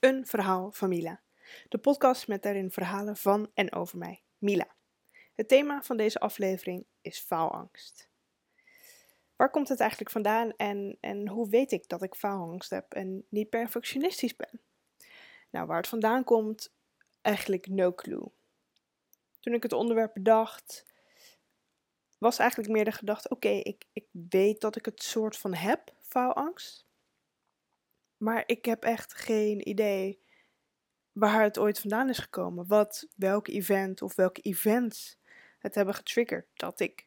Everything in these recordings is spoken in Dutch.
Een verhaal van Mila. De podcast met daarin verhalen van en over mij, Mila. Het thema van deze aflevering is faalangst. Waar komt het eigenlijk vandaan en, en hoe weet ik dat ik faalangst heb en niet perfectionistisch ben? Nou, waar het vandaan komt, eigenlijk no clue. Toen ik het onderwerp bedacht, was eigenlijk meer de gedachte: oké, ik, ik weet dat ik het soort van heb, faalangst. Maar ik heb echt geen idee waar het ooit vandaan is gekomen. Wat, welk event of welke events het hebben getriggerd dat ik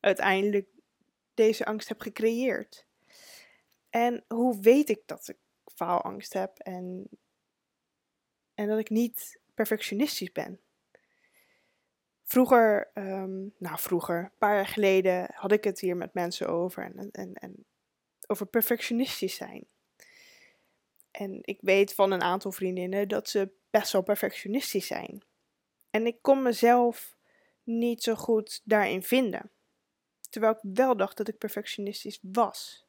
uiteindelijk deze angst heb gecreëerd. En hoe weet ik dat ik faalangst heb en, en dat ik niet perfectionistisch ben? Vroeger, ehm, nou vroeger, een paar jaar geleden, had ik het hier met mensen over en, en, en over perfectionistisch zijn. En ik weet van een aantal vriendinnen dat ze best wel perfectionistisch zijn. En ik kon mezelf niet zo goed daarin vinden. Terwijl ik wel dacht dat ik perfectionistisch was.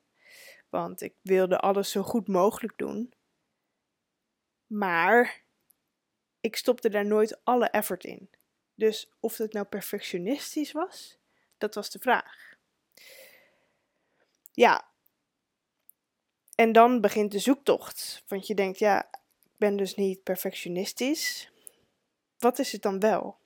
Want ik wilde alles zo goed mogelijk doen. Maar ik stopte daar nooit alle effort in. Dus of het nou perfectionistisch was, dat was de vraag. Ja, en dan begint de zoektocht. Want je denkt, ja, ik ben dus niet perfectionistisch. Wat is het dan wel?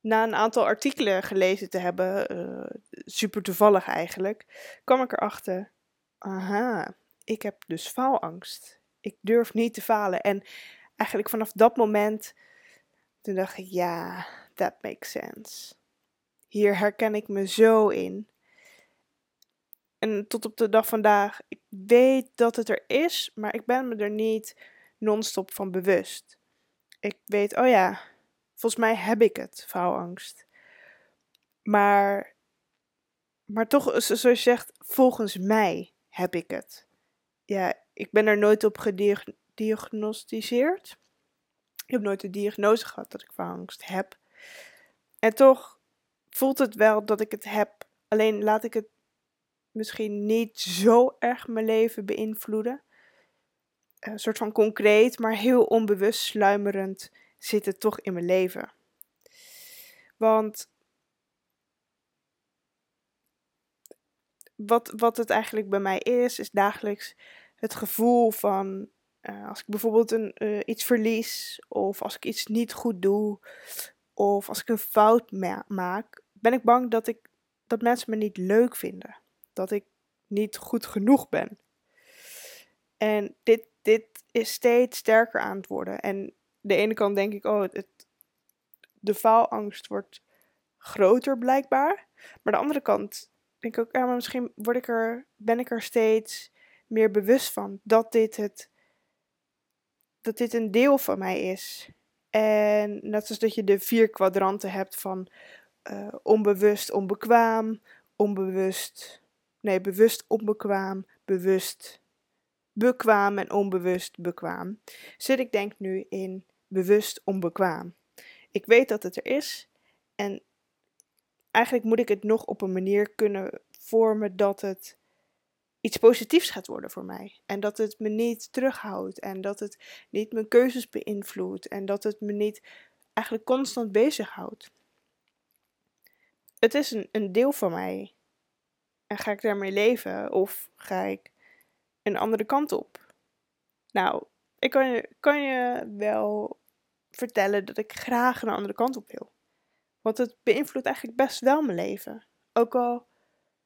Na een aantal artikelen gelezen te hebben, uh, super toevallig eigenlijk, kwam ik erachter: aha, ik heb dus faalangst. Ik durf niet te falen. En eigenlijk vanaf dat moment, toen dacht ik: ja, that makes sense. Hier herken ik me zo in. En tot op de dag vandaag, ik weet dat het er is, maar ik ben me er niet non-stop van bewust. Ik weet, oh ja, volgens mij heb ik het, faalangst. Maar, maar toch, zoals je zegt, volgens mij heb ik het. Ja, ik ben er nooit op gediagnosticeerd. Ik heb nooit de diagnose gehad dat ik faalangst heb. En toch voelt het wel dat ik het heb. Alleen laat ik het misschien niet zo erg mijn leven beïnvloeden. Een soort van concreet, maar heel onbewust sluimerend zit het toch in mijn leven. Want wat, wat het eigenlijk bij mij is, is dagelijks het gevoel van uh, als ik bijvoorbeeld een, uh, iets verlies, of als ik iets niet goed doe, of als ik een fout ma maak, ben ik bang dat, ik, dat mensen me niet leuk vinden dat ik niet goed genoeg ben. En dit, dit is steeds sterker aan het worden. En de ene kant denk ik, oh, het, de faalangst wordt groter blijkbaar. Maar de andere kant denk ik ook, ja, maar misschien word ik er, ben ik er steeds meer bewust van dat dit, het, dat dit een deel van mij is. En net zoals dat je de vier kwadranten hebt van uh, onbewust, onbekwaam, onbewust, Nee, bewust onbekwaam, bewust bekwaam en onbewust bekwaam. Zit ik denk nu in bewust onbekwaam. Ik weet dat het er is en eigenlijk moet ik het nog op een manier kunnen vormen dat het iets positiefs gaat worden voor mij. En dat het me niet terughoudt en dat het niet mijn keuzes beïnvloedt en dat het me niet eigenlijk constant bezighoudt. Het is een, een deel van mij en ga ik daarmee leven of ga ik een andere kant op? Nou, ik kan je, kan je wel vertellen dat ik graag een andere kant op wil. Want het beïnvloedt eigenlijk best wel mijn leven. Ook al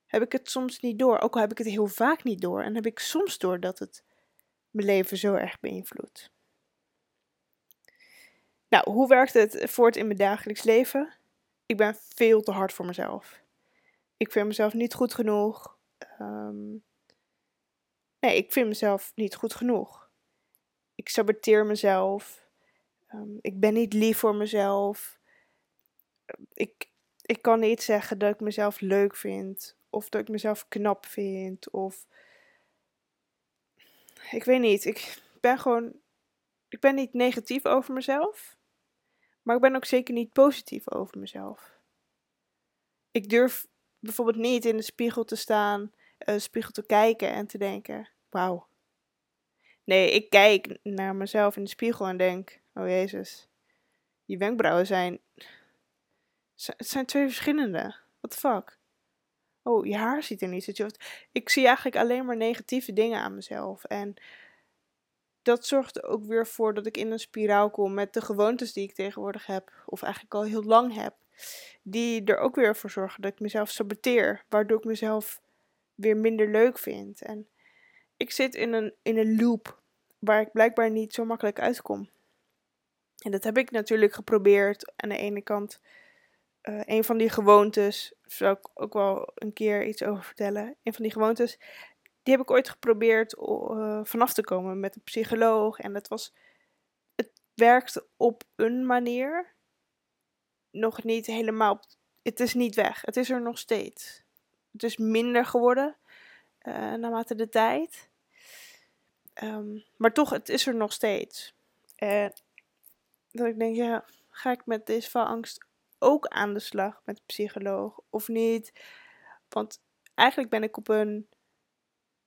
heb ik het soms niet door, ook al heb ik het heel vaak niet door. En heb ik soms door dat het mijn leven zo erg beïnvloedt. Nou, hoe werkt het voort in mijn dagelijks leven? Ik ben veel te hard voor mezelf ik vind mezelf niet goed genoeg. Ehm, nee, ik vind mezelf niet goed genoeg. Ik saboteer mezelf. Ehm, ik ben niet lief voor mezelf. Ik, ik kan niet zeggen dat ik mezelf leuk vind. Of dat ik mezelf knap vind. Of. Ik weet niet. Ik ben gewoon. Ik ben niet negatief over mezelf. Maar ik ben ook zeker niet positief over mezelf. Ik durf bijvoorbeeld niet in de spiegel te staan, uh, spiegel te kijken en te denken: wauw, Nee, ik kijk naar mezelf in de spiegel en denk: Oh jezus, je wenkbrauwen zijn. Het zijn twee verschillende. What the fuck? Oh, je haar ziet er niet. Ik zie eigenlijk alleen maar negatieve dingen aan mezelf. En dat zorgt er ook weer voor dat ik in een spiraal kom met de gewoontes die ik tegenwoordig heb, of eigenlijk al heel lang heb, die er ook weer voor zorgen dat ik mezelf saboteer, waardoor ik mezelf weer minder leuk vind. En ik zit in een, in een loop waar ik blijkbaar niet zo makkelijk uitkom. En dat heb ik natuurlijk geprobeerd. Aan de ene kant, uh, een van die gewoontes, zal ik ook wel een keer iets over vertellen. Een van die gewoontes die heb ik ooit geprobeerd uh, vanaf te komen met een psycholoog. En dat was. Het werkte op een manier. Nog niet helemaal. Het is niet weg. Het is er nog steeds. Het is minder geworden uh, naarmate de tijd. Um, maar toch, het is er nog steeds. En dat ik denk, ja, ga ik met deze angst ook aan de slag met een psycholoog of niet? Want eigenlijk ben ik op een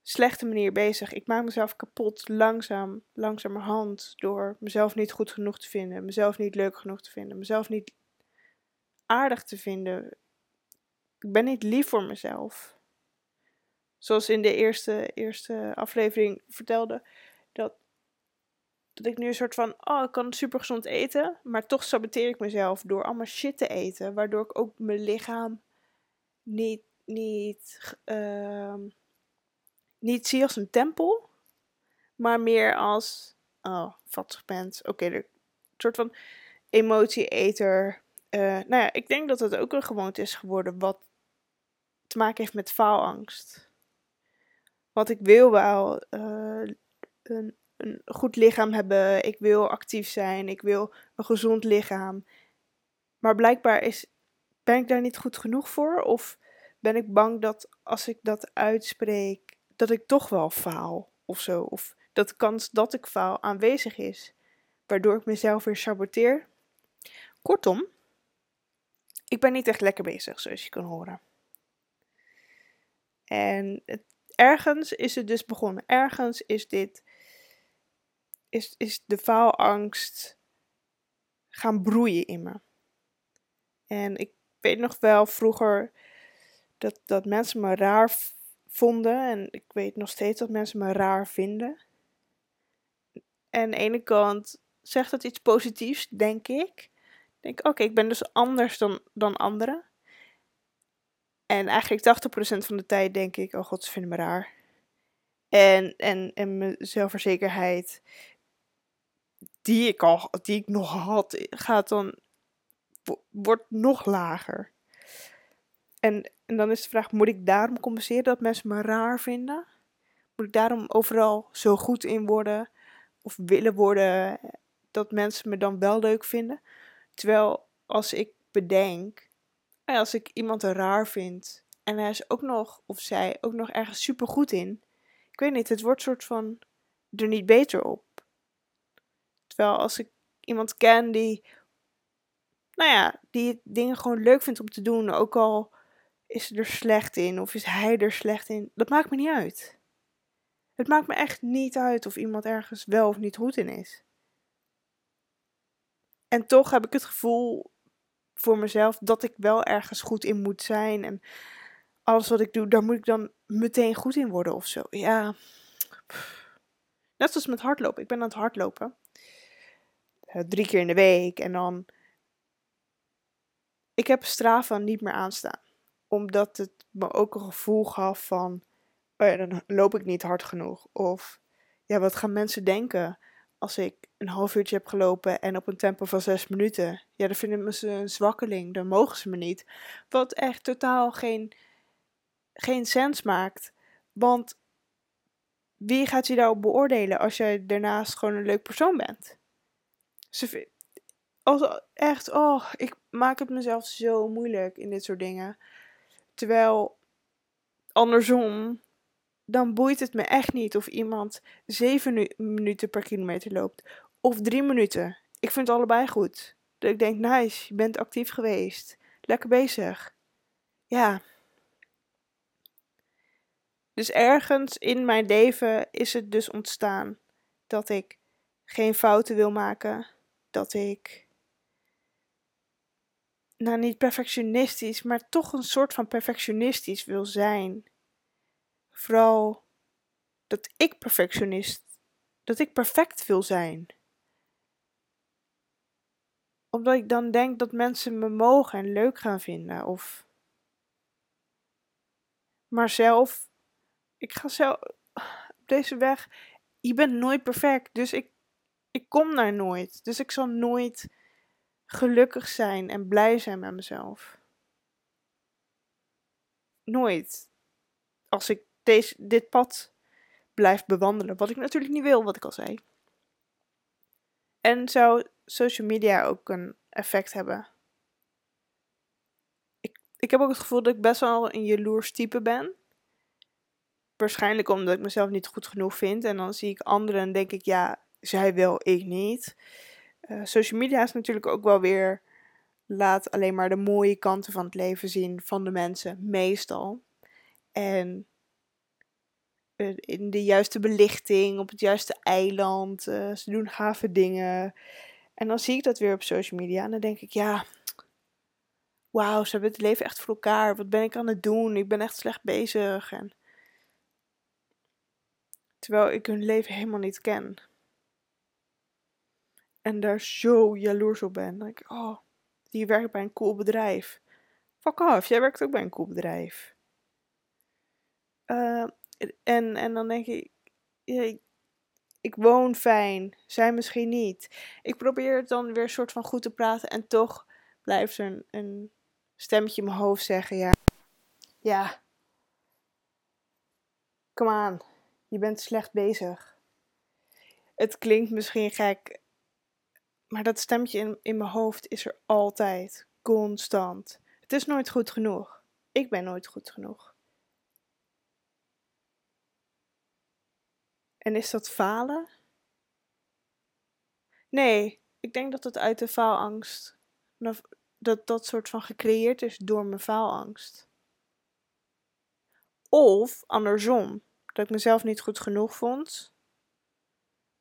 slechte manier bezig. Ik maak mezelf kapot, langzaam, langzamerhand, door mezelf niet goed genoeg te vinden, mezelf niet leuk genoeg te vinden, mezelf niet aardig te vinden. Ik ben niet lief voor mezelf. Zoals in de eerste, eerste aflevering vertelde, dat, dat ik nu een soort van, oh, ik kan super gezond eten, maar toch saboteer ik mezelf door allemaal shit te eten, waardoor ik ook mijn lichaam niet, niet, uh, niet zie als een tempel, maar meer als, oh, vatsig bent. Oké, een soort van emotieeter. Uh, nou ja, ik denk dat het ook een gewoonte is geworden wat te maken heeft met faalangst. Want ik wil wel uh, een, een goed lichaam hebben, ik wil actief zijn, ik wil een gezond lichaam. Maar blijkbaar is, ben ik daar niet goed genoeg voor? Of ben ik bang dat als ik dat uitspreek, dat ik toch wel faal of zo. Of dat de kans dat ik faal aanwezig is, waardoor ik mezelf weer saboteer. Kortom, ik ben niet echt lekker bezig, zoals je kan horen. En ergens is het dus begonnen. Ergens is dit, is, is de faalangst gaan broeien in me. En ik weet nog wel vroeger dat, dat mensen me raar vonden. En ik weet nog steeds dat mensen me raar vinden. En aan de ene kant zegt dat iets positiefs, denk ik. Ik denk, oké, ik ben dus anders dan, dan anderen. En eigenlijk 80% van de tijd denk ik, oh god, ze vinden me raar. En, en, en mijn zelfverzekerheid, die ik, al, die ik nog had, gaat dan, wordt nog lager. En, en dan is de vraag, moet ik daarom compenseren dat mensen me raar vinden? Moet ik daarom overal zo goed in worden? Of willen worden dat mensen me dan wel leuk vinden? Terwijl als ik bedenk, als ik iemand raar vind en hij is ook nog, of zij, ook nog ergens super goed in. Ik weet niet, het wordt soort van er niet beter op. Terwijl als ik iemand ken die, nou ja, die dingen gewoon leuk vindt om te doen, ook al is er slecht in of is hij er slecht in? Dat maakt me niet uit. Het maakt me echt niet uit of iemand ergens wel of niet goed in is. En toch heb ik het gevoel voor mezelf dat ik wel ergens goed in moet zijn. En alles wat ik doe, daar moet ik dan meteen goed in worden of zo. Ja. Net zoals met hardlopen. Ik ben aan het hardlopen. Uh, drie keer in de week. En dan. Ik heb Strava niet meer aanstaan omdat het me ook een gevoel gaf van, oh ja, dan loop ik niet hard genoeg. Of, ja, wat gaan mensen denken als ik een half uurtje heb gelopen en op een tempo van zes minuten? Ja, dan vinden ze een zwakkeling, dan mogen ze me niet. Wat echt totaal geen, geen sens maakt. Want wie gaat je daarop beoordelen als jij daarnaast gewoon een leuk persoon bent? Ze, als, echt, oh, ik maak het mezelf zo moeilijk in dit soort dingen. Terwijl andersom, dan boeit het me echt niet of iemand 7 minuten per kilometer loopt of 3 minuten. Ik vind het allebei goed. Dat ik denk, nice, je bent actief geweest. Lekker bezig. Ja. Dus ergens in mijn leven is het dus ontstaan. dat ik geen fouten wil maken, dat ik, nou niet perfectionistisch, maar toch een soort van perfectionistisch wil zijn. Vooral dat ik perfectionist, dat ik perfect wil zijn. Omdat ik dan denk dat mensen me mogen en leuk gaan vinden of maar zelf, ik ga zelf op deze weg. Je bent nooit perfect, dus ik, ik kom daar nooit. Dus ik zal nooit gelukkig zijn en blij zijn met mezelf. Nooit. Als ik deze, dit pad blijf bewandelen, wat ik natuurlijk niet wil, wat ik al zei. En zou social media ook een effect hebben? ik heb ook het gevoel dat ik best wel een jaloers type ben. Waarschijnlijk omdat ik mezelf niet goed genoeg vind. En dan zie ik anderen en denk ik, ja, zij wel, ik niet. Uh, social media is natuurlijk ook wel weer. Laat alleen maar de mooie kanten van het leven zien van de mensen, meestal. En uh, in de juiste belichting, op het juiste eiland. Uh, ze doen gave dingen. En dan zie ik dat weer op social media. En dan denk ik, ja, wauw, ze hebben het leven echt voor elkaar. Wat ben ik aan het doen? Ik ben echt slecht bezig. En... Terwijl ik hun leven helemaal niet ken. En daar zo jaloers op ben. Dan ik, oh, die werkt bij een cool bedrijf. Fuck off, jij werkt ook bij een cool bedrijf. Uh, en, en dan denk ik, ja, ik woon fijn, zij misschien niet. Ik probeer het dan weer een soort van goed te praten en toch blijft er een, een stemmetje in mijn hoofd zeggen, ja, ja, kom aan, je bent slecht bezig. Het klinkt misschien gek, maar dat stemmetje in, in mijn hoofd is er altijd, constant. Het is nooit goed genoeg. Ik ben nooit goed genoeg. En is dat falen? Nee, ik denk dat het uit de faalangst dat dat soort van gecreëerd is door mijn faalangst. Of andersom, dat ik mezelf niet goed genoeg vond,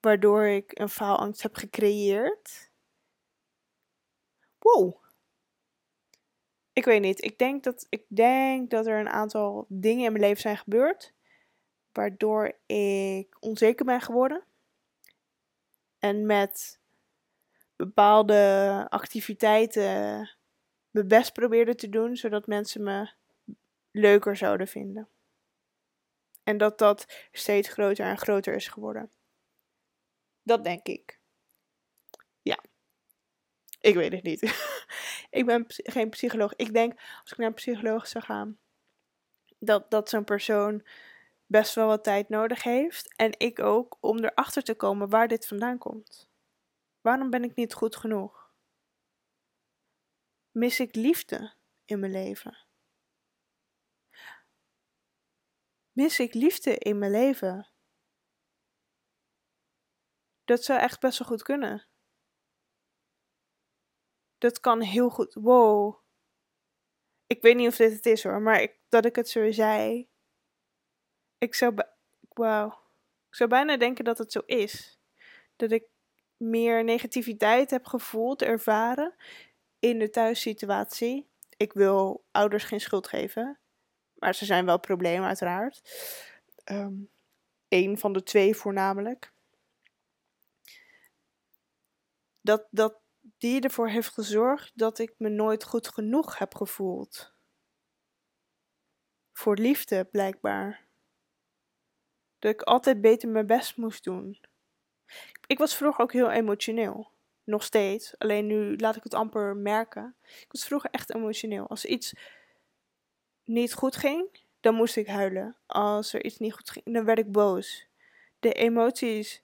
waardoor ik een faalangst heb gecreëerd. Wow. Ik weet niet. Ik denk dat, ik denk dat er een aantal dingen in mijn leven zijn gebeurd. Waardoor ik onzeker ben geworden. En met bepaalde activiteiten mijn best probeerde te doen, zodat mensen me leuker zouden vinden. En dat dat steeds groter en groter is geworden. Dat denk ik. Ja. Ik weet het niet. ik ben geen psycholoog. Ik denk, als ik naar een psycholoog zou gaan, dat, dat zo'n persoon best wel wat tijd nodig heeft. En ik ook, om erachter te komen waar dit vandaan komt. Waarom ben ik niet goed genoeg? Mis ik liefde in mijn leven? Mis ik liefde in mijn leven? Dat zou echt best wel goed kunnen. Dat kan heel goed. Wow. Ik weet niet of dit het is hoor, maar ik, dat ik het zo zei. Ik zou. Ik zou bijna denken dat het zo is. Dat ik meer negativiteit heb gevoeld, ervaren in de thuissituatie. Ik wil ouders geen schuld geven, maar ze zijn wel problemen uiteraard. Eén van de twee voornamelijk. Dat, dat die ervoor heeft gezorgd dat ik me nooit goed genoeg heb gevoeld. Voor liefde, blijkbaar. Dat ik altijd beter mijn best moest doen. Ik was vroeger ook heel emotioneel. Nog steeds. Alleen nu laat ik het amper merken. Ik was vroeger echt emotioneel. Als iets niet goed ging, dan moest ik huilen. Als er iets niet goed ging, dan werd ik boos. De emoties,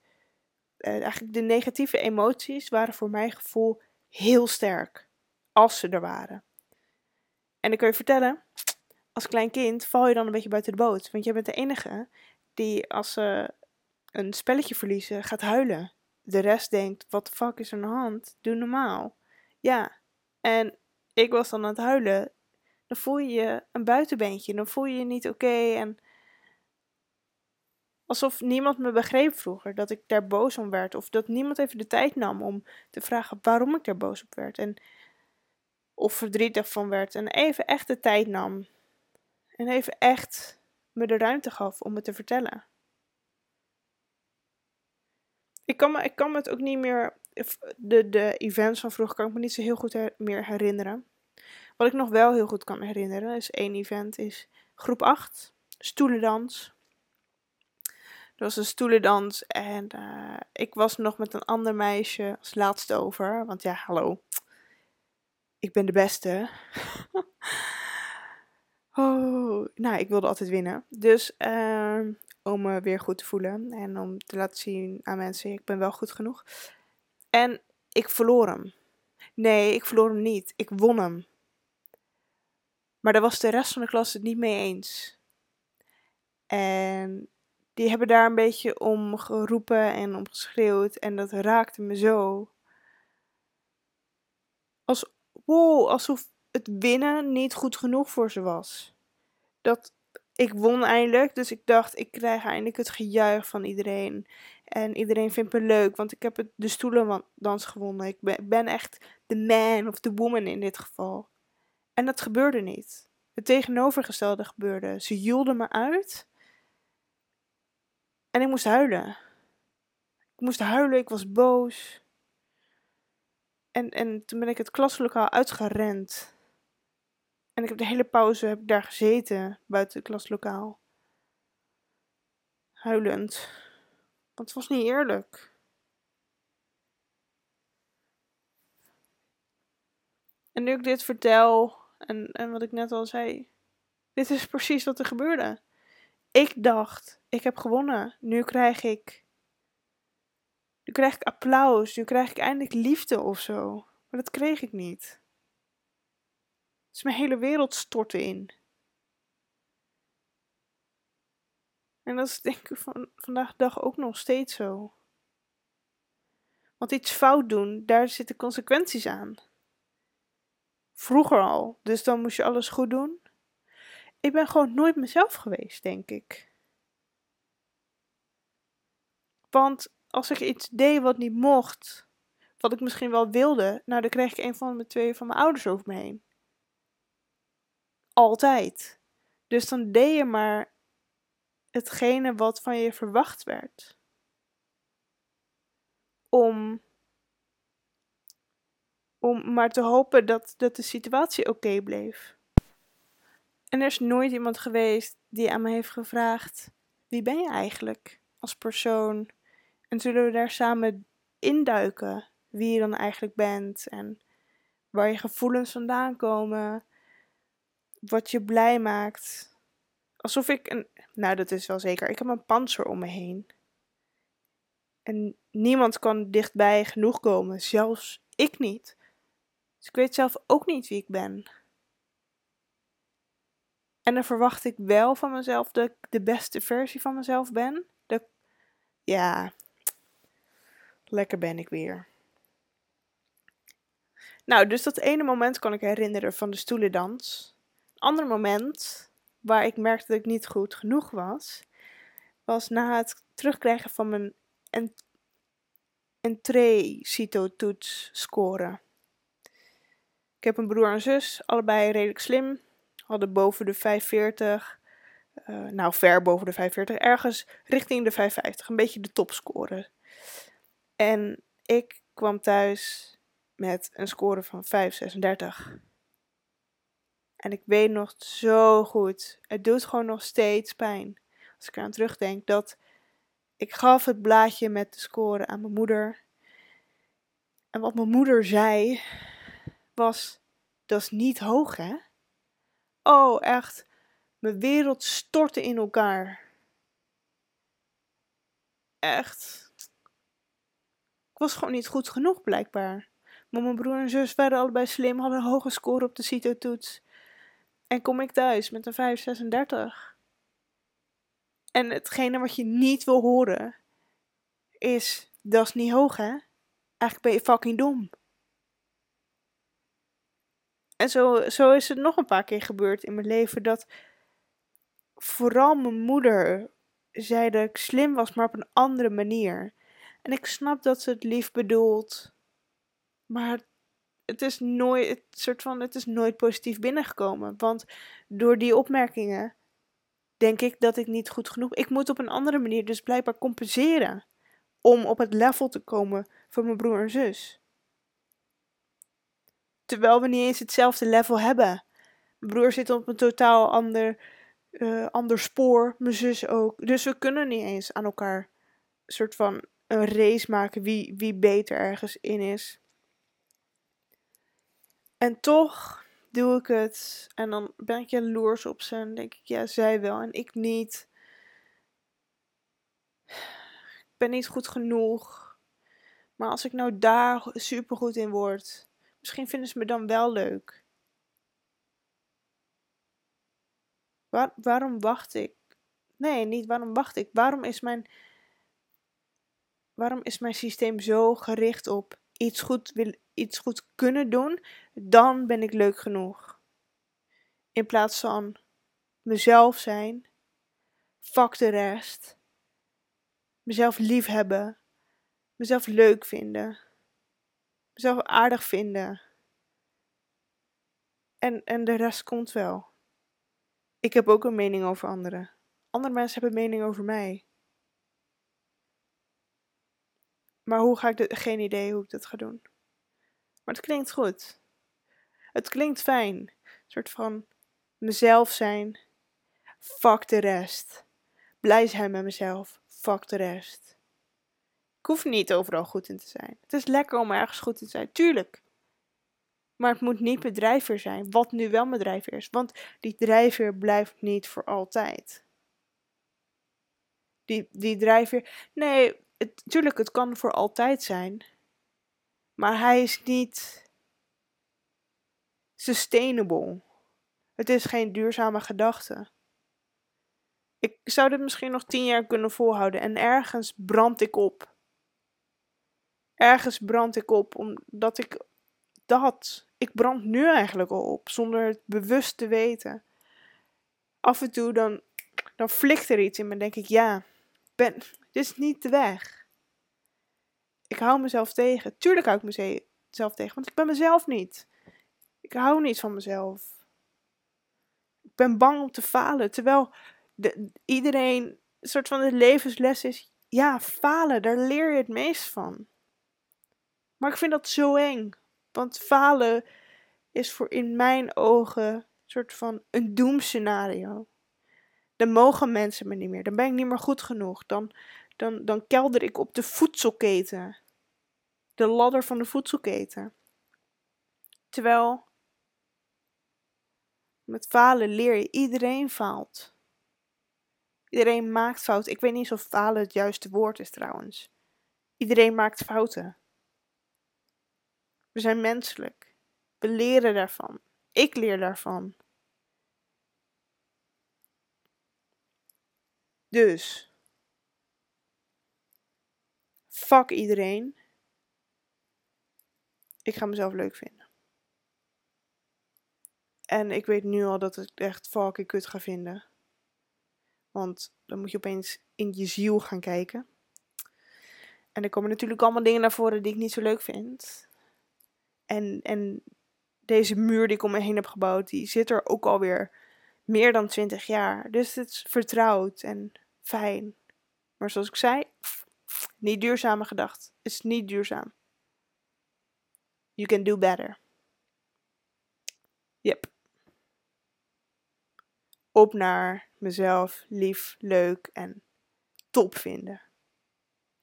eigenlijk de negatieve emoties, waren voor mijn gevoel heel sterk. Als ze er waren. En ik kan je vertellen, als klein kind val je dan een beetje buiten de boot. Want jij bent de enige die als ze een spelletje verliezen gaat huilen de rest denkt, wat de fuck is er aan de hand? Doe normaal. Ja, en ik was dan aan het huilen. Dan voel je je een buitenbeentje. Dan voel je je niet oké. en Alsof niemand me begreep vroeger, dat ik daar boos om werd. Of dat niemand even de tijd nam om te vragen waarom ik daar boos op werd. En, of verdrietig van werd. En even echt de tijd nam. En even echt me de ruimte gaf om het te vertellen. Ik kan me, ik kan me het ook niet meer. De, de events van vroeger kan ik me niet zo heel goed meer herinneren. Wat ik nog wel heel goed kan herinneren is één event, is groep 8, stoelendans. Er was een stoelendans en uh, ik was nog met een ander meisje als laatste over. Want ja, hallo. Ik ben de beste. oh, nou, ik wilde altijd winnen. Dus uh, om me weer goed te voelen en om te laten zien aan mensen, ik ben wel goed genoeg. En ik verloor hem. Nee, ik verloor hem niet. Ik won hem. Maar daar was de rest van de klas het niet mee eens. En die hebben daar een beetje om geroepen en om geschreeuwd. En dat raakte me zo. Als, wow, alsof het winnen niet goed genoeg voor ze was. Dat, ik won eindelijk, dus ik dacht, ik krijg eindelijk het gejuich van iedereen. En iedereen vindt me leuk, want ik heb het, de stoelendans gewonnen. Ik ben, echt de man of de woman in dit geval. En dat gebeurde niet. Het tegenovergestelde gebeurde. Ze joelden me uit. En ik moest huilen. Ik moest huilen, ik was boos. En, en toen ben ik het klaslokaal uitgerend. En ik heb de hele pauze heb ik daar gezeten, buiten het klaslokaal. Huilend. Want het was niet eerlijk. En nu ik dit vertel, en, en wat ik net al zei, dit is precies wat er gebeurde. Ik dacht, ik heb gewonnen. Nu krijg ik. Nu krijg ik applaus. Nu krijg ik eindelijk liefde of zo. Maar dat kreeg ik niet. Dus mijn hele wereld stortte in. En dat is denk ik van, vandaag de dag ook nog steeds zo. Want iets fout doen, daar zitten consequenties aan. Vroeger al, dus dan moest je alles goed doen. Ik ben gewoon nooit mezelf geweest, denk ik. Want als ik iets deed wat niet mocht, wat ik misschien wel wilde, nou dan kreeg ik een van de twee van mijn ouders over me heen. Altijd. Dus dan deed je maar hetgene wat van je verwacht werd. Om, om maar te hopen dat, dat de situatie oké bleef. En er is nooit iemand geweest die aan me heeft gevraagd: wie ben je eigenlijk als persoon? En zullen we daar samen induiken wie je dan eigenlijk bent en waar je gevoelens vandaan komen, wat je blij maakt. Alsof ik een. Nou, dat is wel zeker. Ik heb een panzer om me heen. En niemand kan dichtbij genoeg komen, zelfs ik niet. Dus ik weet zelf ook niet wie ik ben. En dan verwacht ik wel van mezelf dat ik de beste versie van mezelf ben. Ja, lekker ben ik weer. Nou, dus dat ene moment kan ik herinneren van de stoelendans. Een ander moment waar ik merkte dat ik niet goed genoeg was, was na het terugkrijgen van mijn entree-cito-toets scoren. Ik heb een broer en zus, allebei redelijk slim, hadden boven de 540, uh, eh, nou ver boven de 540, ergens richting de 550, een beetje de topscore. En ik kwam thuis met een score van 536. En ik weet nog zo goed, het doet gewoon nog steeds pijn. Als ik eraan terugdenk dat ik gaf het blaadje met de score aan mijn moeder. En wat mijn moeder zei was, dat is niet hoog hè? Oh, echt. Mijn wereld stortte in elkaar. Echt. Ik was gewoon niet goed genoeg, blijkbaar. Maar mijn broer en zus waren allebei slim, hadden een hoge score op de CITO-toets. En kom ik thuis met een 536. En hetgene wat je niet wil horen is, dat is niet hoog hè? Eigenlijk ben je fucking dom. En zo, zo is het nog een paar keer gebeurd in mijn leven dat vooral mijn moeder zei dat ik slim was, maar op een andere manier. En ik snap dat ze het lief bedoelt. Maar het is nooit, het soort van, het is nooit positief binnengekomen. Want door die opmerkingen denk ik dat ik niet goed genoeg. Ik moet op een andere manier dus blijkbaar compenseren. Om op het level te komen van mijn broer en zus. Terwijl we niet eens hetzelfde level hebben. Mijn broer zit op een totaal ander, uh, ander spoor. Mijn zus ook. Dus we kunnen niet eens aan elkaar een soort van een race maken wie, wie beter ergens in is. En toch doe ik het. En dan ben ik jaloers op ze. En denk ik, ja, zij wel en ik niet. Ik ben niet goed genoeg. Maar als ik nou daar super goed in word, misschien vinden ze me dan wel leuk. Waar, waarom wacht ik? Nee, niet waarom wacht ik. Waarom is mijn. Waarom is mijn systeem zo gericht op iets goed, wil, iets goed kunnen doen? Dan ben ik leuk genoeg. In plaats van mezelf zijn, fuck de rest, mezelf lief hebben, mezelf leuk vinden, mezelf aardig vinden. En, en de rest komt wel. Ik heb ook een mening over anderen. Andere mensen hebben een mening over mij. Maar hoe ga ik dit? Geen idee hoe ik dat ga doen. Maar het klinkt goed. Het klinkt fijn. Een soort van mezelf zijn. Fuck de rest. Blij zijn met mezelf. Fuck de rest. Hoef niet overal goed in te zijn. Het is lekker om ergens goed in te zijn. Tuurlijk. Maar het moet niet mijn zijn, wat nu wel mijn drijfveer is. Want die drijfveer blijft niet voor altijd. Die, die drijfveer. Nee, het, tuurlijk, het kan voor altijd zijn. Maar hij is niet sustainable. Het is geen duurzame gedachte. Ik zou dit misschien nog tien jaar kunnen volhouden en ergens brand ik op. Ergens brand ik op omdat ik dat ik brand nu eigenlijk al op, zonder het bewust te weten. Af en toe dan, dan flikt er iets in me en denk ik, ja, ben, dit is niet de weg. Ik hou mezelf tegen. Tuurlijk hou ik mezelf tegen, want ik ben mezelf niet. Ik hou niet van mezelf. Ik ben bang om te falen, terwijl de, iedereen een soort van de levensles is, ja, falen, daar leer je het meest van. Maar ik vind dat zo eng. Want falen is voor in mijn ogen een soort van een doemscenario. Dan mogen mensen me niet meer. Dan ben ik niet meer goed genoeg. Dan, dan, dan kelder ik op de voedselketen. De ladder van de voedselketen. Terwijl met falen leer je. Iedereen faalt. Iedereen maakt fouten. Ik weet niet of falen het juiste woord is trouwens. Iedereen maakt fouten. We zijn menselijk. We leren daarvan. Ik leer daarvan. Dus. Fuck iedereen. Ik ga mezelf leuk vinden. En ik weet nu al dat ik echt fucking kut ga vinden. Want dan moet je opeens in je ziel gaan kijken. En er komen natuurlijk allemaal dingen naar voren die ik niet zo leuk vind. En, en deze muur die ik om me heen heb gebouwd, die zit er ook alweer meer dan 20 jaar. Dus het is vertrouwd en fijn. Maar zoals ik zei, niet duurzame gedacht. Het is niet duurzaam. You can do better. Yep. Op naar mezelf lief, leuk en top vinden.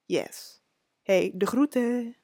Yes. Hey, de groeten.